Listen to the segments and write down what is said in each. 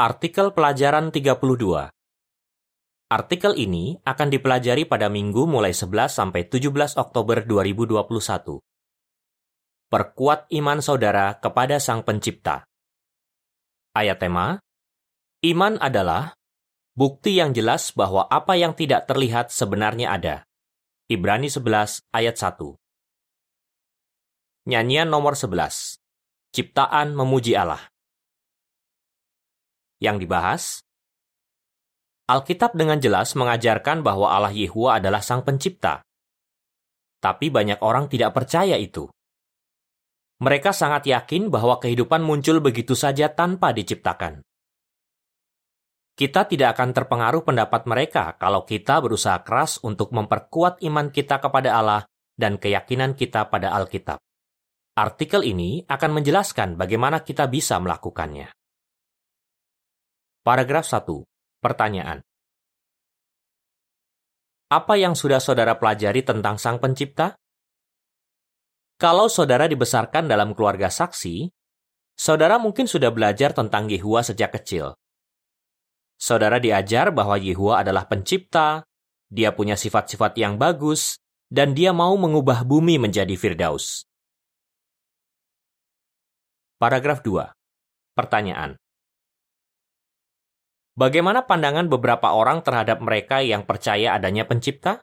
Artikel pelajaran 32 Artikel ini akan dipelajari pada minggu mulai 11 sampai 17 Oktober 2021. Perkuat iman saudara kepada Sang Pencipta. Ayat tema, Iman adalah bukti yang jelas bahwa apa yang tidak terlihat sebenarnya ada. Ibrani 11 ayat 1. Nyanyian nomor 11. Ciptaan memuji Allah. Yang dibahas, Alkitab dengan jelas mengajarkan bahwa Allah Yehua adalah sang pencipta. Tapi banyak orang tidak percaya itu. Mereka sangat yakin bahwa kehidupan muncul begitu saja tanpa diciptakan. Kita tidak akan terpengaruh pendapat mereka kalau kita berusaha keras untuk memperkuat iman kita kepada Allah dan keyakinan kita pada Alkitab. Artikel ini akan menjelaskan bagaimana kita bisa melakukannya. Paragraf 1. Pertanyaan. Apa yang sudah saudara pelajari tentang Sang Pencipta? Kalau saudara dibesarkan dalam keluarga saksi, saudara mungkin sudah belajar tentang Yehua sejak kecil. Saudara diajar bahwa Yehua adalah pencipta, dia punya sifat-sifat yang bagus, dan dia mau mengubah bumi menjadi Firdaus. Paragraf 2. Pertanyaan. Bagaimana pandangan beberapa orang terhadap mereka yang percaya adanya pencipta?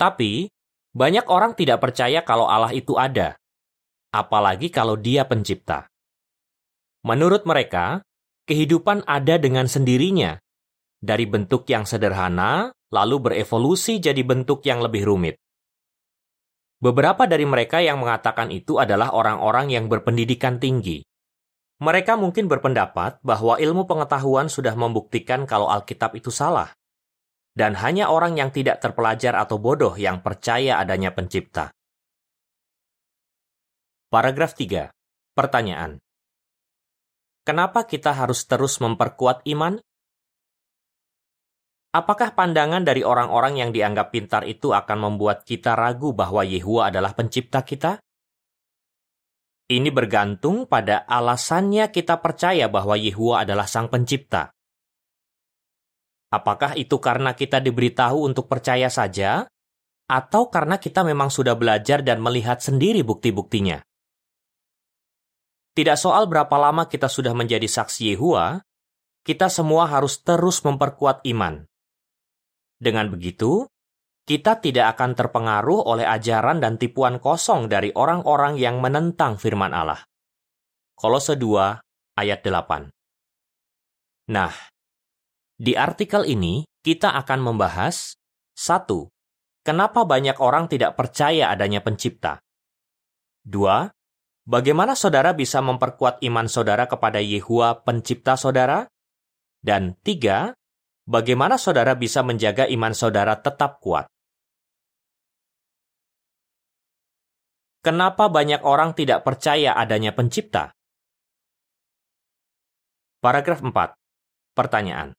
Tapi, banyak orang tidak percaya kalau Allah itu ada, apalagi kalau Dia pencipta. Menurut mereka, kehidupan ada dengan sendirinya, dari bentuk yang sederhana lalu berevolusi jadi bentuk yang lebih rumit. Beberapa dari mereka yang mengatakan itu adalah orang-orang yang berpendidikan tinggi. Mereka mungkin berpendapat bahwa ilmu pengetahuan sudah membuktikan kalau Alkitab itu salah. Dan hanya orang yang tidak terpelajar atau bodoh yang percaya adanya pencipta. Paragraf 3. Pertanyaan. Kenapa kita harus terus memperkuat iman? Apakah pandangan dari orang-orang yang dianggap pintar itu akan membuat kita ragu bahwa Yehua adalah pencipta kita? Ini bergantung pada alasannya kita percaya bahwa Yehua adalah sang pencipta. Apakah itu karena kita diberitahu untuk percaya saja, atau karena kita memang sudah belajar dan melihat sendiri bukti-buktinya? Tidak soal berapa lama kita sudah menjadi saksi Yehua, kita semua harus terus memperkuat iman. Dengan begitu, kita tidak akan terpengaruh oleh ajaran dan tipuan kosong dari orang-orang yang menentang firman Allah. Kolose 2 ayat 8. Nah, di artikel ini kita akan membahas satu, Kenapa banyak orang tidak percaya adanya pencipta? Dua, Bagaimana saudara bisa memperkuat iman saudara kepada Yehua pencipta saudara? Dan tiga, Bagaimana saudara bisa menjaga iman saudara tetap kuat? Kenapa banyak orang tidak percaya adanya pencipta? Paragraf 4. Pertanyaan.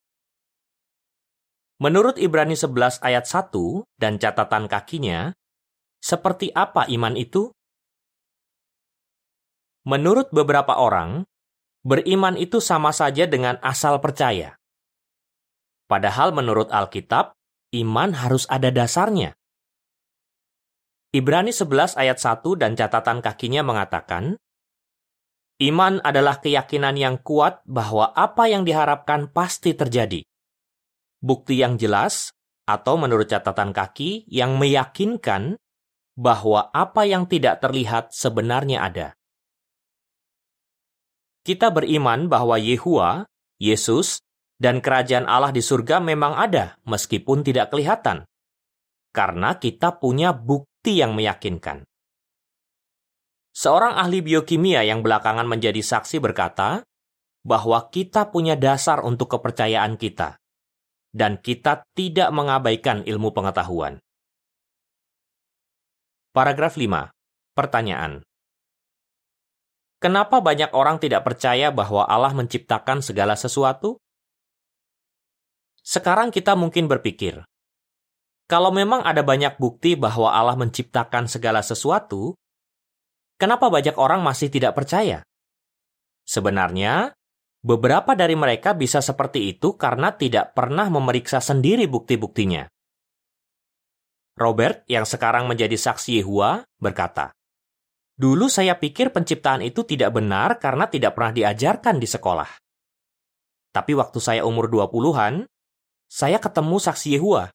Menurut Ibrani 11 ayat 1 dan catatan kakinya, seperti apa iman itu? Menurut beberapa orang, beriman itu sama saja dengan asal percaya. Padahal menurut Alkitab, iman harus ada dasarnya. Ibrani 11 ayat 1 dan catatan kakinya mengatakan, Iman adalah keyakinan yang kuat bahwa apa yang diharapkan pasti terjadi. Bukti yang jelas, atau menurut catatan kaki, yang meyakinkan bahwa apa yang tidak terlihat sebenarnya ada. Kita beriman bahwa Yehua, Yesus, dan kerajaan Allah di surga memang ada meskipun tidak kelihatan. Karena kita punya bukti bukti yang meyakinkan. Seorang ahli biokimia yang belakangan menjadi saksi berkata bahwa kita punya dasar untuk kepercayaan kita, dan kita tidak mengabaikan ilmu pengetahuan. Paragraf 5. Pertanyaan. Kenapa banyak orang tidak percaya bahwa Allah menciptakan segala sesuatu? Sekarang kita mungkin berpikir, kalau memang ada banyak bukti bahwa Allah menciptakan segala sesuatu, kenapa banyak orang masih tidak percaya? Sebenarnya, Beberapa dari mereka bisa seperti itu karena tidak pernah memeriksa sendiri bukti-buktinya. Robert, yang sekarang menjadi saksi Yehua, berkata, Dulu saya pikir penciptaan itu tidak benar karena tidak pernah diajarkan di sekolah. Tapi waktu saya umur 20-an, saya ketemu saksi Yehua.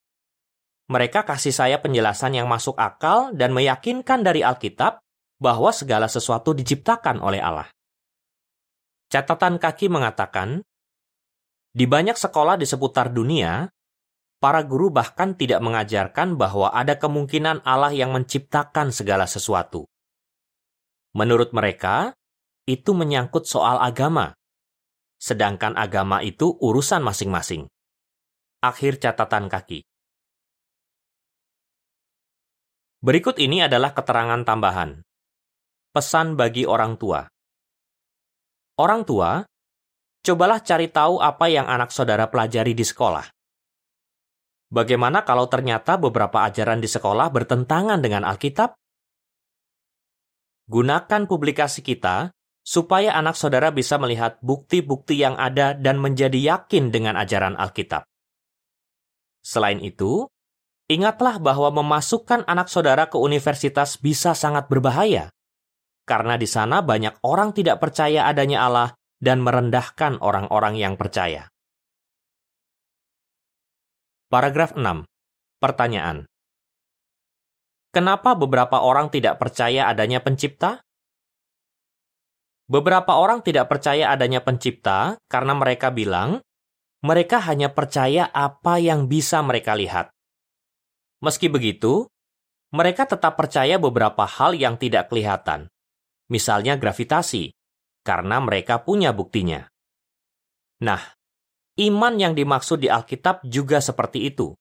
Mereka kasih saya penjelasan yang masuk akal dan meyakinkan dari Alkitab bahwa segala sesuatu diciptakan oleh Allah. Catatan kaki mengatakan, di banyak sekolah di seputar dunia, para guru bahkan tidak mengajarkan bahwa ada kemungkinan Allah yang menciptakan segala sesuatu. Menurut mereka, itu menyangkut soal agama, sedangkan agama itu urusan masing-masing. Akhir catatan kaki. Berikut ini adalah keterangan tambahan. Pesan bagi orang tua. Orang tua, cobalah cari tahu apa yang anak saudara pelajari di sekolah. Bagaimana kalau ternyata beberapa ajaran di sekolah bertentangan dengan Alkitab? Gunakan publikasi kita supaya anak saudara bisa melihat bukti-bukti yang ada dan menjadi yakin dengan ajaran Alkitab. Selain itu, ingatlah bahwa memasukkan anak saudara ke universitas bisa sangat berbahaya, karena di sana banyak orang tidak percaya adanya Allah dan merendahkan orang-orang yang percaya. Paragraf 6. Pertanyaan. Kenapa beberapa orang tidak percaya adanya pencipta? Beberapa orang tidak percaya adanya pencipta karena mereka bilang mereka hanya percaya apa yang bisa mereka lihat. Meski begitu, mereka tetap percaya beberapa hal yang tidak kelihatan, misalnya gravitasi, karena mereka punya buktinya. Nah, Iman yang dimaksud di Alkitab juga seperti itu.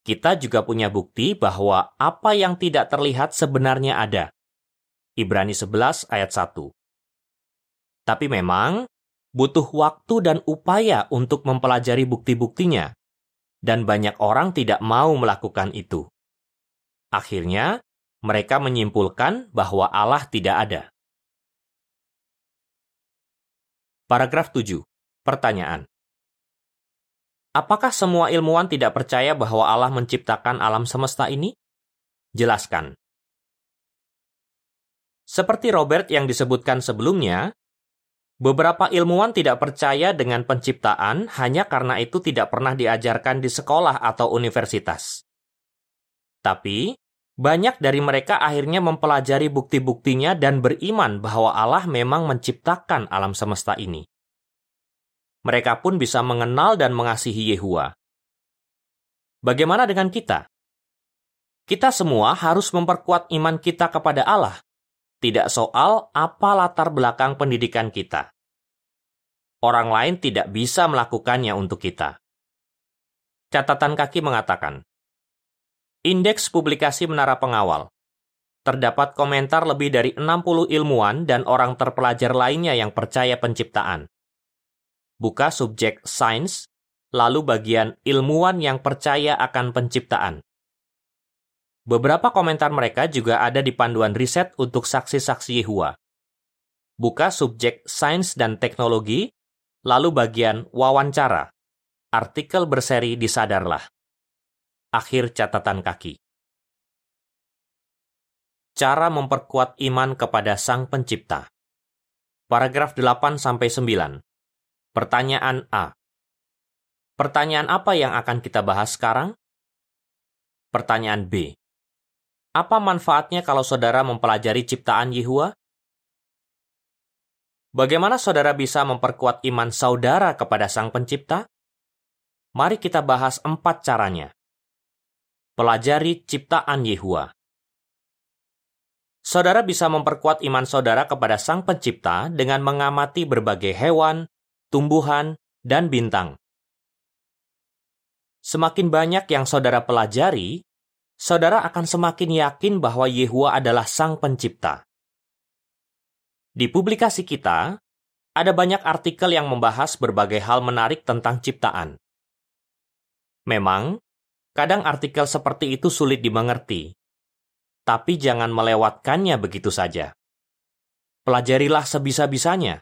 Kita juga punya bukti bahwa apa yang tidak terlihat sebenarnya ada. Ibrani 11 ayat 1. Tapi memang butuh waktu dan upaya untuk mempelajari bukti-buktinya, dan banyak orang tidak mau melakukan itu. Akhirnya, mereka menyimpulkan bahwa Allah tidak ada. Paragraf 7. Pertanyaan. Apakah semua ilmuwan tidak percaya bahwa Allah menciptakan alam semesta ini? Jelaskan. Seperti Robert yang disebutkan sebelumnya, beberapa ilmuwan tidak percaya dengan penciptaan hanya karena itu tidak pernah diajarkan di sekolah atau universitas. Tapi, banyak dari mereka akhirnya mempelajari bukti-buktinya dan beriman bahwa Allah memang menciptakan alam semesta ini mereka pun bisa mengenal dan mengasihi Yehua. Bagaimana dengan kita? Kita semua harus memperkuat iman kita kepada Allah, tidak soal apa latar belakang pendidikan kita. Orang lain tidak bisa melakukannya untuk kita. Catatan kaki mengatakan, Indeks publikasi Menara Pengawal. Terdapat komentar lebih dari 60 ilmuwan dan orang terpelajar lainnya yang percaya penciptaan buka subjek sains, lalu bagian ilmuwan yang percaya akan penciptaan. Beberapa komentar mereka juga ada di panduan riset untuk saksi-saksi Yehua. Buka subjek sains dan teknologi, lalu bagian wawancara. Artikel berseri disadarlah. Akhir catatan kaki. Cara memperkuat iman kepada Sang Pencipta. Paragraf 8 sampai 9. Pertanyaan A. Pertanyaan apa yang akan kita bahas sekarang? Pertanyaan B. Apa manfaatnya kalau saudara mempelajari ciptaan Yehua? Bagaimana saudara bisa memperkuat iman saudara kepada Sang Pencipta? Mari kita bahas empat caranya. Pelajari ciptaan Yehua. Saudara bisa memperkuat iman saudara kepada Sang Pencipta dengan mengamati berbagai hewan, tumbuhan, dan bintang. Semakin banyak yang saudara pelajari, saudara akan semakin yakin bahwa Yehua adalah Sang Pencipta. Di publikasi kita, ada banyak artikel yang membahas berbagai hal menarik tentang ciptaan. Memang, kadang artikel seperti itu sulit dimengerti, tapi jangan melewatkannya begitu saja. Pelajarilah sebisa-bisanya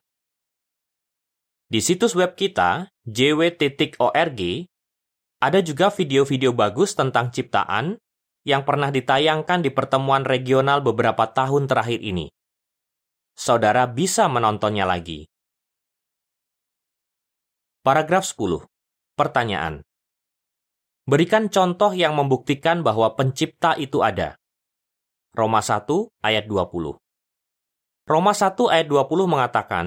Di situs web kita, jw.org, ada juga video-video bagus tentang ciptaan yang pernah ditayangkan di pertemuan regional beberapa tahun terakhir ini. Saudara bisa menontonnya lagi. Paragraf 10. Pertanyaan. Berikan contoh yang membuktikan bahwa pencipta itu ada. Roma 1 ayat 20. Roma 1 ayat 20 mengatakan,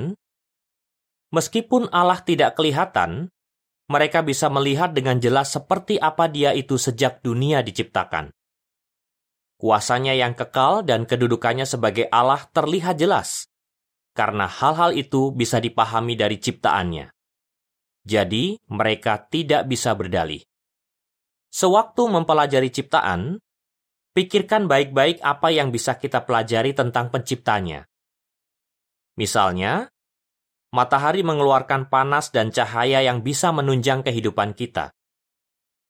Meskipun Allah tidak kelihatan, mereka bisa melihat dengan jelas seperti apa dia itu sejak dunia diciptakan. Kuasanya yang kekal dan kedudukannya sebagai Allah terlihat jelas, karena hal-hal itu bisa dipahami dari ciptaannya. Jadi, mereka tidak bisa berdalih. Sewaktu mempelajari ciptaan, pikirkan baik-baik apa yang bisa kita pelajari tentang penciptanya. Misalnya, matahari mengeluarkan panas dan cahaya yang bisa menunjang kehidupan kita.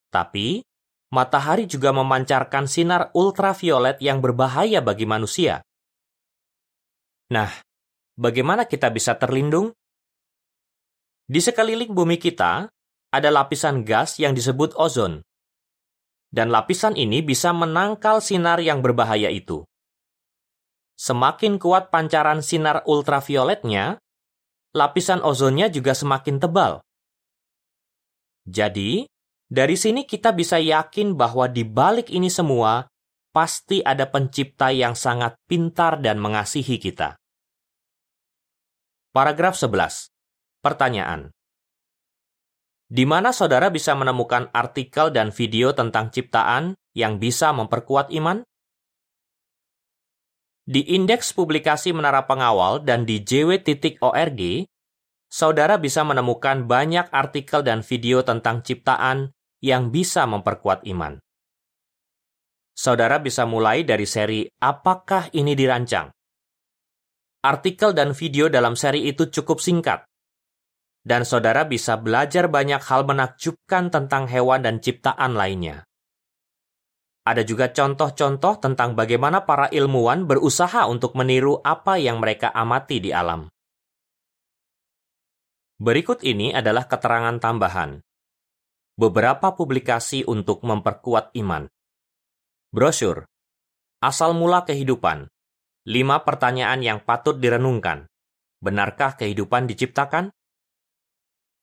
Tapi, matahari juga memancarkan sinar ultraviolet yang berbahaya bagi manusia. Nah, bagaimana kita bisa terlindung? Di sekeliling bumi kita, ada lapisan gas yang disebut ozon. Dan lapisan ini bisa menangkal sinar yang berbahaya itu. Semakin kuat pancaran sinar ultravioletnya, lapisan ozonnya juga semakin tebal. Jadi, dari sini kita bisa yakin bahwa di balik ini semua pasti ada pencipta yang sangat pintar dan mengasihi kita. Paragraf 11. Pertanyaan. Di mana saudara bisa menemukan artikel dan video tentang ciptaan yang bisa memperkuat iman? Di indeks publikasi Menara Pengawal dan di jw.org, saudara bisa menemukan banyak artikel dan video tentang ciptaan yang bisa memperkuat iman. Saudara bisa mulai dari seri Apakah ini dirancang? Artikel dan video dalam seri itu cukup singkat, dan saudara bisa belajar banyak hal menakjubkan tentang hewan dan ciptaan lainnya. Ada juga contoh-contoh tentang bagaimana para ilmuwan berusaha untuk meniru apa yang mereka amati di alam. Berikut ini adalah keterangan tambahan. Beberapa publikasi untuk memperkuat iman. Brosur. Asal mula kehidupan. Lima pertanyaan yang patut direnungkan. Benarkah kehidupan diciptakan?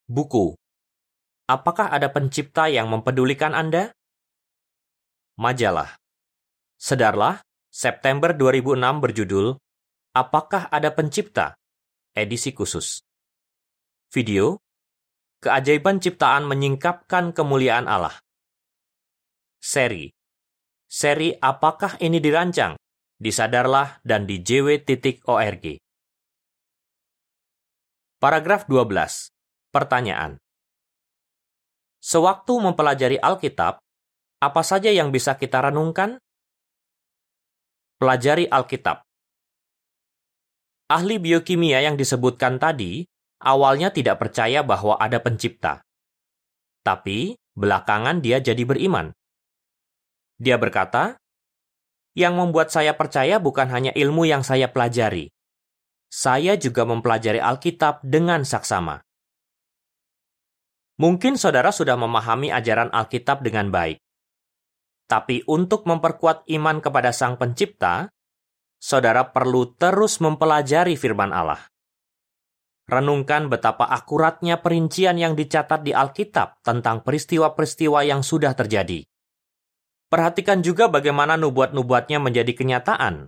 Buku. Apakah ada pencipta yang mempedulikan Anda? Majalah. Sedarlah, September 2006 berjudul Apakah ada pencipta? Edisi khusus. Video, keajaiban ciptaan menyingkapkan kemuliaan Allah. Seri, seri Apakah ini dirancang? Disadarlah dan di jw.org. Paragraf 12. Pertanyaan. Sewaktu mempelajari Alkitab, apa saja yang bisa kita renungkan? Pelajari Alkitab. Ahli biokimia yang disebutkan tadi awalnya tidak percaya bahwa ada pencipta. Tapi, belakangan dia jadi beriman. Dia berkata, yang membuat saya percaya bukan hanya ilmu yang saya pelajari. Saya juga mempelajari Alkitab dengan saksama. Mungkin saudara sudah memahami ajaran Alkitab dengan baik. Tapi untuk memperkuat iman kepada Sang Pencipta, saudara perlu terus mempelajari firman Allah. Renungkan betapa akuratnya perincian yang dicatat di Alkitab tentang peristiwa-peristiwa yang sudah terjadi. Perhatikan juga bagaimana nubuat-nubuatnya menjadi kenyataan,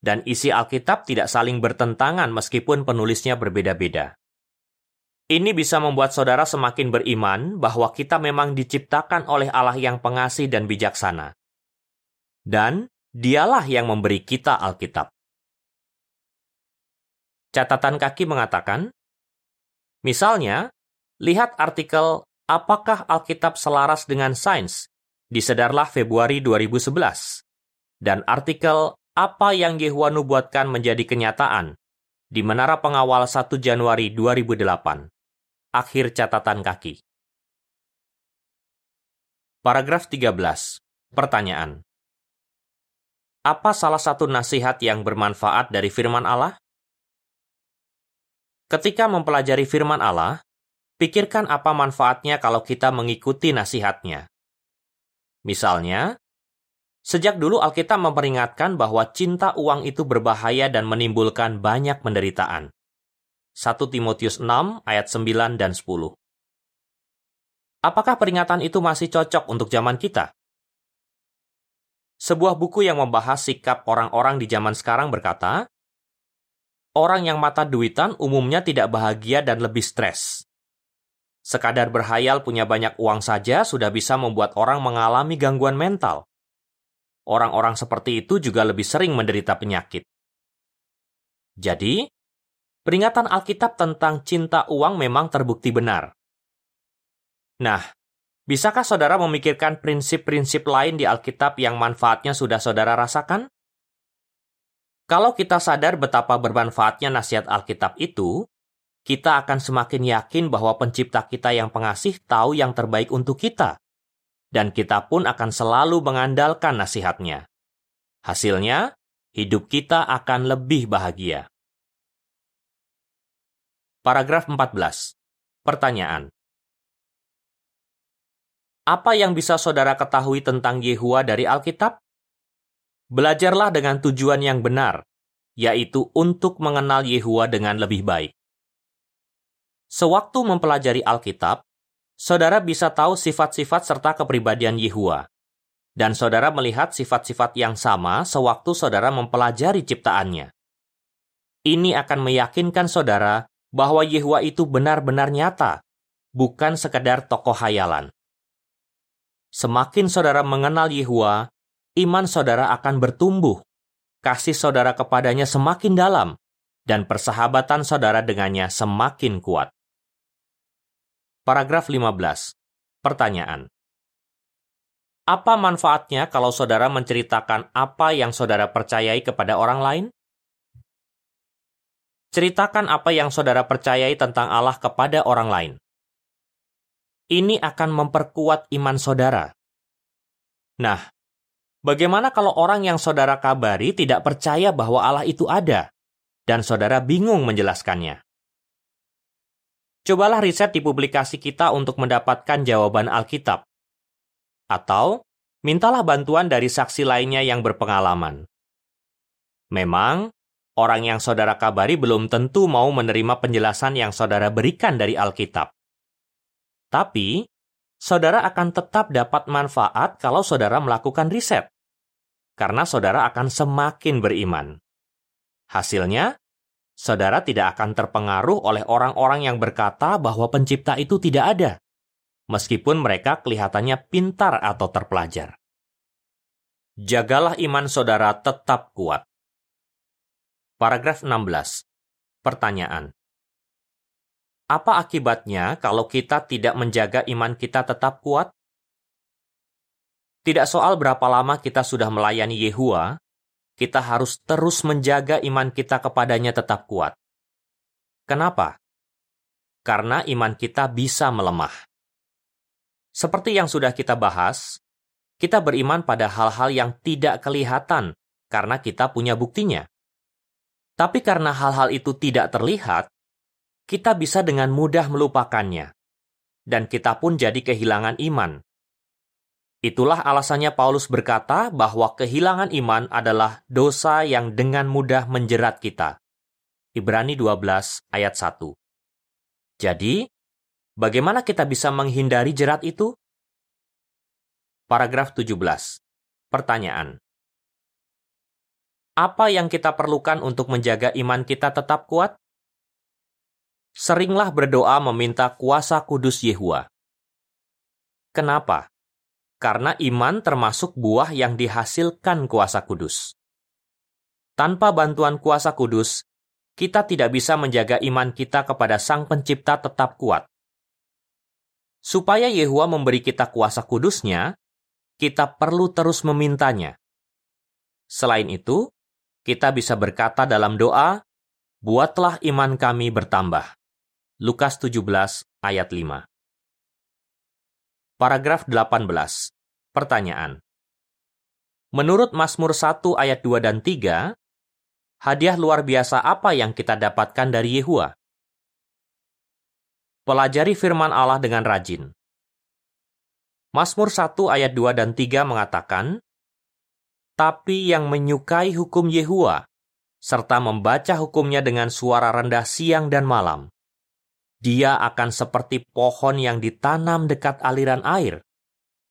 dan isi Alkitab tidak saling bertentangan meskipun penulisnya berbeda-beda. Ini bisa membuat saudara semakin beriman bahwa kita memang diciptakan oleh Allah yang pengasih dan bijaksana. Dan dialah yang memberi kita Alkitab. Catatan kaki mengatakan, misalnya, lihat artikel Apakah Alkitab selaras dengan sains? di Sedarlah Februari 2011. Dan artikel Apa yang Yehua nubuatkan menjadi kenyataan di Menara Pengawal 1 Januari 2008. Akhir catatan kaki. Paragraf 13. Pertanyaan. Apa salah satu nasihat yang bermanfaat dari firman Allah? Ketika mempelajari firman Allah, pikirkan apa manfaatnya kalau kita mengikuti nasihatnya. Misalnya, sejak dulu Alkitab memperingatkan bahwa cinta uang itu berbahaya dan menimbulkan banyak penderitaan. 1 Timotius 6 ayat 9 dan 10. Apakah peringatan itu masih cocok untuk zaman kita? Sebuah buku yang membahas sikap orang-orang di zaman sekarang berkata, orang yang mata duitan umumnya tidak bahagia dan lebih stres. Sekadar berhayal punya banyak uang saja sudah bisa membuat orang mengalami gangguan mental. Orang-orang seperti itu juga lebih sering menderita penyakit. Jadi, peringatan Alkitab tentang cinta uang memang terbukti benar. Nah, bisakah saudara memikirkan prinsip-prinsip lain di Alkitab yang manfaatnya sudah saudara rasakan? Kalau kita sadar betapa bermanfaatnya nasihat Alkitab itu, kita akan semakin yakin bahwa pencipta kita yang pengasih tahu yang terbaik untuk kita. Dan kita pun akan selalu mengandalkan nasihatnya. Hasilnya, hidup kita akan lebih bahagia. Paragraf 14. Pertanyaan. Apa yang bisa saudara ketahui tentang Yehua dari Alkitab? Belajarlah dengan tujuan yang benar, yaitu untuk mengenal Yehua dengan lebih baik. Sewaktu mempelajari Alkitab, saudara bisa tahu sifat-sifat serta kepribadian Yehua. Dan saudara melihat sifat-sifat yang sama sewaktu saudara mempelajari ciptaannya. Ini akan meyakinkan saudara bahwa Yehua itu benar-benar nyata, bukan sekedar tokoh hayalan. Semakin saudara mengenal Yehua, iman saudara akan bertumbuh, kasih saudara kepadanya semakin dalam, dan persahabatan saudara dengannya semakin kuat. Paragraf 15. Pertanyaan. Apa manfaatnya kalau saudara menceritakan apa yang saudara percayai kepada orang lain? Ceritakan apa yang saudara percayai tentang Allah kepada orang lain. Ini akan memperkuat iman saudara. Nah, Bagaimana kalau orang yang saudara kabari tidak percaya bahwa Allah itu ada, dan saudara bingung menjelaskannya? Cobalah riset di publikasi kita untuk mendapatkan jawaban Alkitab. Atau, mintalah bantuan dari saksi lainnya yang berpengalaman. Memang, orang yang saudara kabari belum tentu mau menerima penjelasan yang saudara berikan dari Alkitab. Tapi, saudara akan tetap dapat manfaat kalau saudara melakukan riset karena saudara akan semakin beriman. Hasilnya, saudara tidak akan terpengaruh oleh orang-orang yang berkata bahwa pencipta itu tidak ada, meskipun mereka kelihatannya pintar atau terpelajar. Jagalah iman saudara tetap kuat. Paragraf 16. Pertanyaan. Apa akibatnya kalau kita tidak menjaga iman kita tetap kuat? Tidak soal berapa lama kita sudah melayani Yehua, kita harus terus menjaga iman kita kepadanya tetap kuat. Kenapa? Karena iman kita bisa melemah. Seperti yang sudah kita bahas, kita beriman pada hal-hal yang tidak kelihatan karena kita punya buktinya. Tapi karena hal-hal itu tidak terlihat, kita bisa dengan mudah melupakannya. Dan kita pun jadi kehilangan iman Itulah alasannya Paulus berkata bahwa kehilangan iman adalah dosa yang dengan mudah menjerat kita. Ibrani 12 ayat 1. Jadi, bagaimana kita bisa menghindari jerat itu? Paragraf 17. Pertanyaan. Apa yang kita perlukan untuk menjaga iman kita tetap kuat? Seringlah berdoa meminta kuasa kudus Yehua. Kenapa? Karena iman termasuk buah yang dihasilkan kuasa kudus. Tanpa bantuan kuasa kudus, kita tidak bisa menjaga iman kita kepada Sang Pencipta tetap kuat. Supaya Yehua memberi kita kuasa kudusnya, kita perlu terus memintanya. Selain itu, kita bisa berkata dalam doa, Buatlah iman kami bertambah. Lukas 17 ayat 5 Paragraf 18. Pertanyaan. Menurut Mazmur 1 ayat 2 dan 3, hadiah luar biasa apa yang kita dapatkan dari Yehua? pelajari firman Allah dengan rajin. Mazmur 1 ayat 2 dan 3 mengatakan, Tapi yang menyukai hukum Yehua, serta membaca hukumnya dengan suara rendah siang dan malam, dia akan seperti pohon yang ditanam dekat aliran air,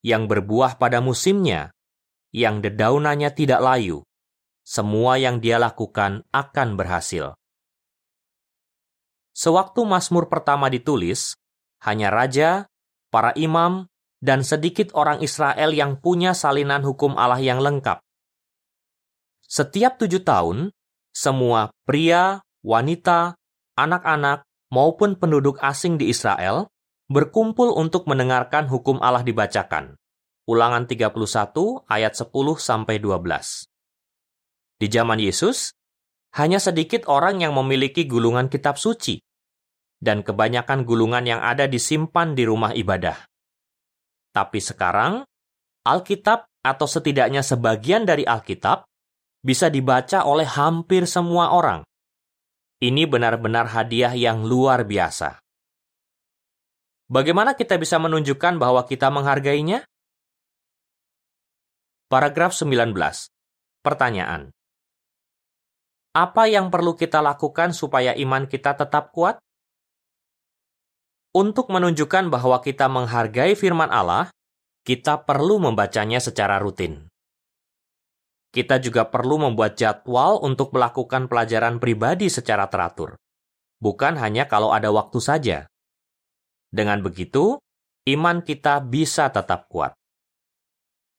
yang berbuah pada musimnya, yang dedaunannya tidak layu. Semua yang dia lakukan akan berhasil. Sewaktu Mazmur pertama ditulis, hanya raja, para imam, dan sedikit orang Israel yang punya salinan hukum Allah yang lengkap. Setiap tujuh tahun, semua pria, wanita, anak-anak, maupun penduduk asing di Israel berkumpul untuk mendengarkan hukum Allah dibacakan. Ulangan 31 ayat 10 sampai 12. Di zaman Yesus, hanya sedikit orang yang memiliki gulungan kitab suci dan kebanyakan gulungan yang ada disimpan di rumah ibadah. Tapi sekarang, Alkitab atau setidaknya sebagian dari Alkitab bisa dibaca oleh hampir semua orang. Ini benar-benar hadiah yang luar biasa. Bagaimana kita bisa menunjukkan bahwa kita menghargainya? Paragraf 19. Pertanyaan. Apa yang perlu kita lakukan supaya iman kita tetap kuat? Untuk menunjukkan bahwa kita menghargai firman Allah, kita perlu membacanya secara rutin. Kita juga perlu membuat jadwal untuk melakukan pelajaran pribadi secara teratur, bukan hanya kalau ada waktu saja. Dengan begitu, iman kita bisa tetap kuat.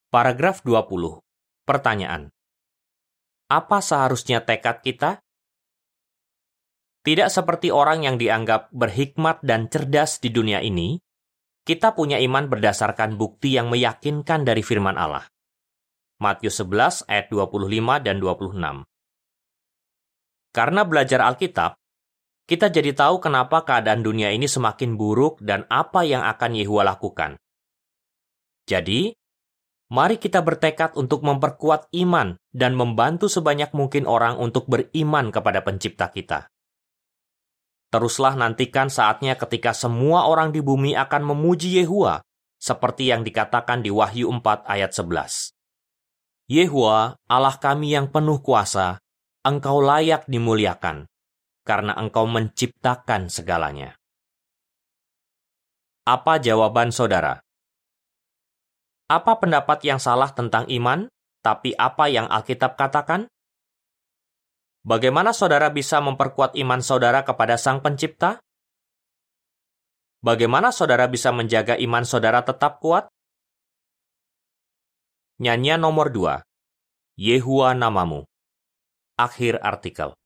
Paragraf 20. Pertanyaan. Apa seharusnya tekad kita? Tidak seperti orang yang dianggap berhikmat dan cerdas di dunia ini, kita punya iman berdasarkan bukti yang meyakinkan dari firman Allah. Matius 11 ayat 25 dan 26. Karena belajar Alkitab, kita jadi tahu kenapa keadaan dunia ini semakin buruk dan apa yang akan Yehua lakukan. Jadi, mari kita bertekad untuk memperkuat iman dan membantu sebanyak mungkin orang untuk beriman kepada pencipta kita. Teruslah nantikan saatnya ketika semua orang di bumi akan memuji Yehua, seperti yang dikatakan di Wahyu 4 ayat 11. Yehua, Allah kami yang penuh kuasa, engkau layak dimuliakan, karena engkau menciptakan segalanya. Apa jawaban saudara? Apa pendapat yang salah tentang iman, tapi apa yang Alkitab katakan? Bagaimana saudara bisa memperkuat iman saudara kepada Sang Pencipta? Bagaimana saudara bisa menjaga iman saudara tetap kuat? Nyanyian nomor 2. Yehua namamu. Akhir artikel.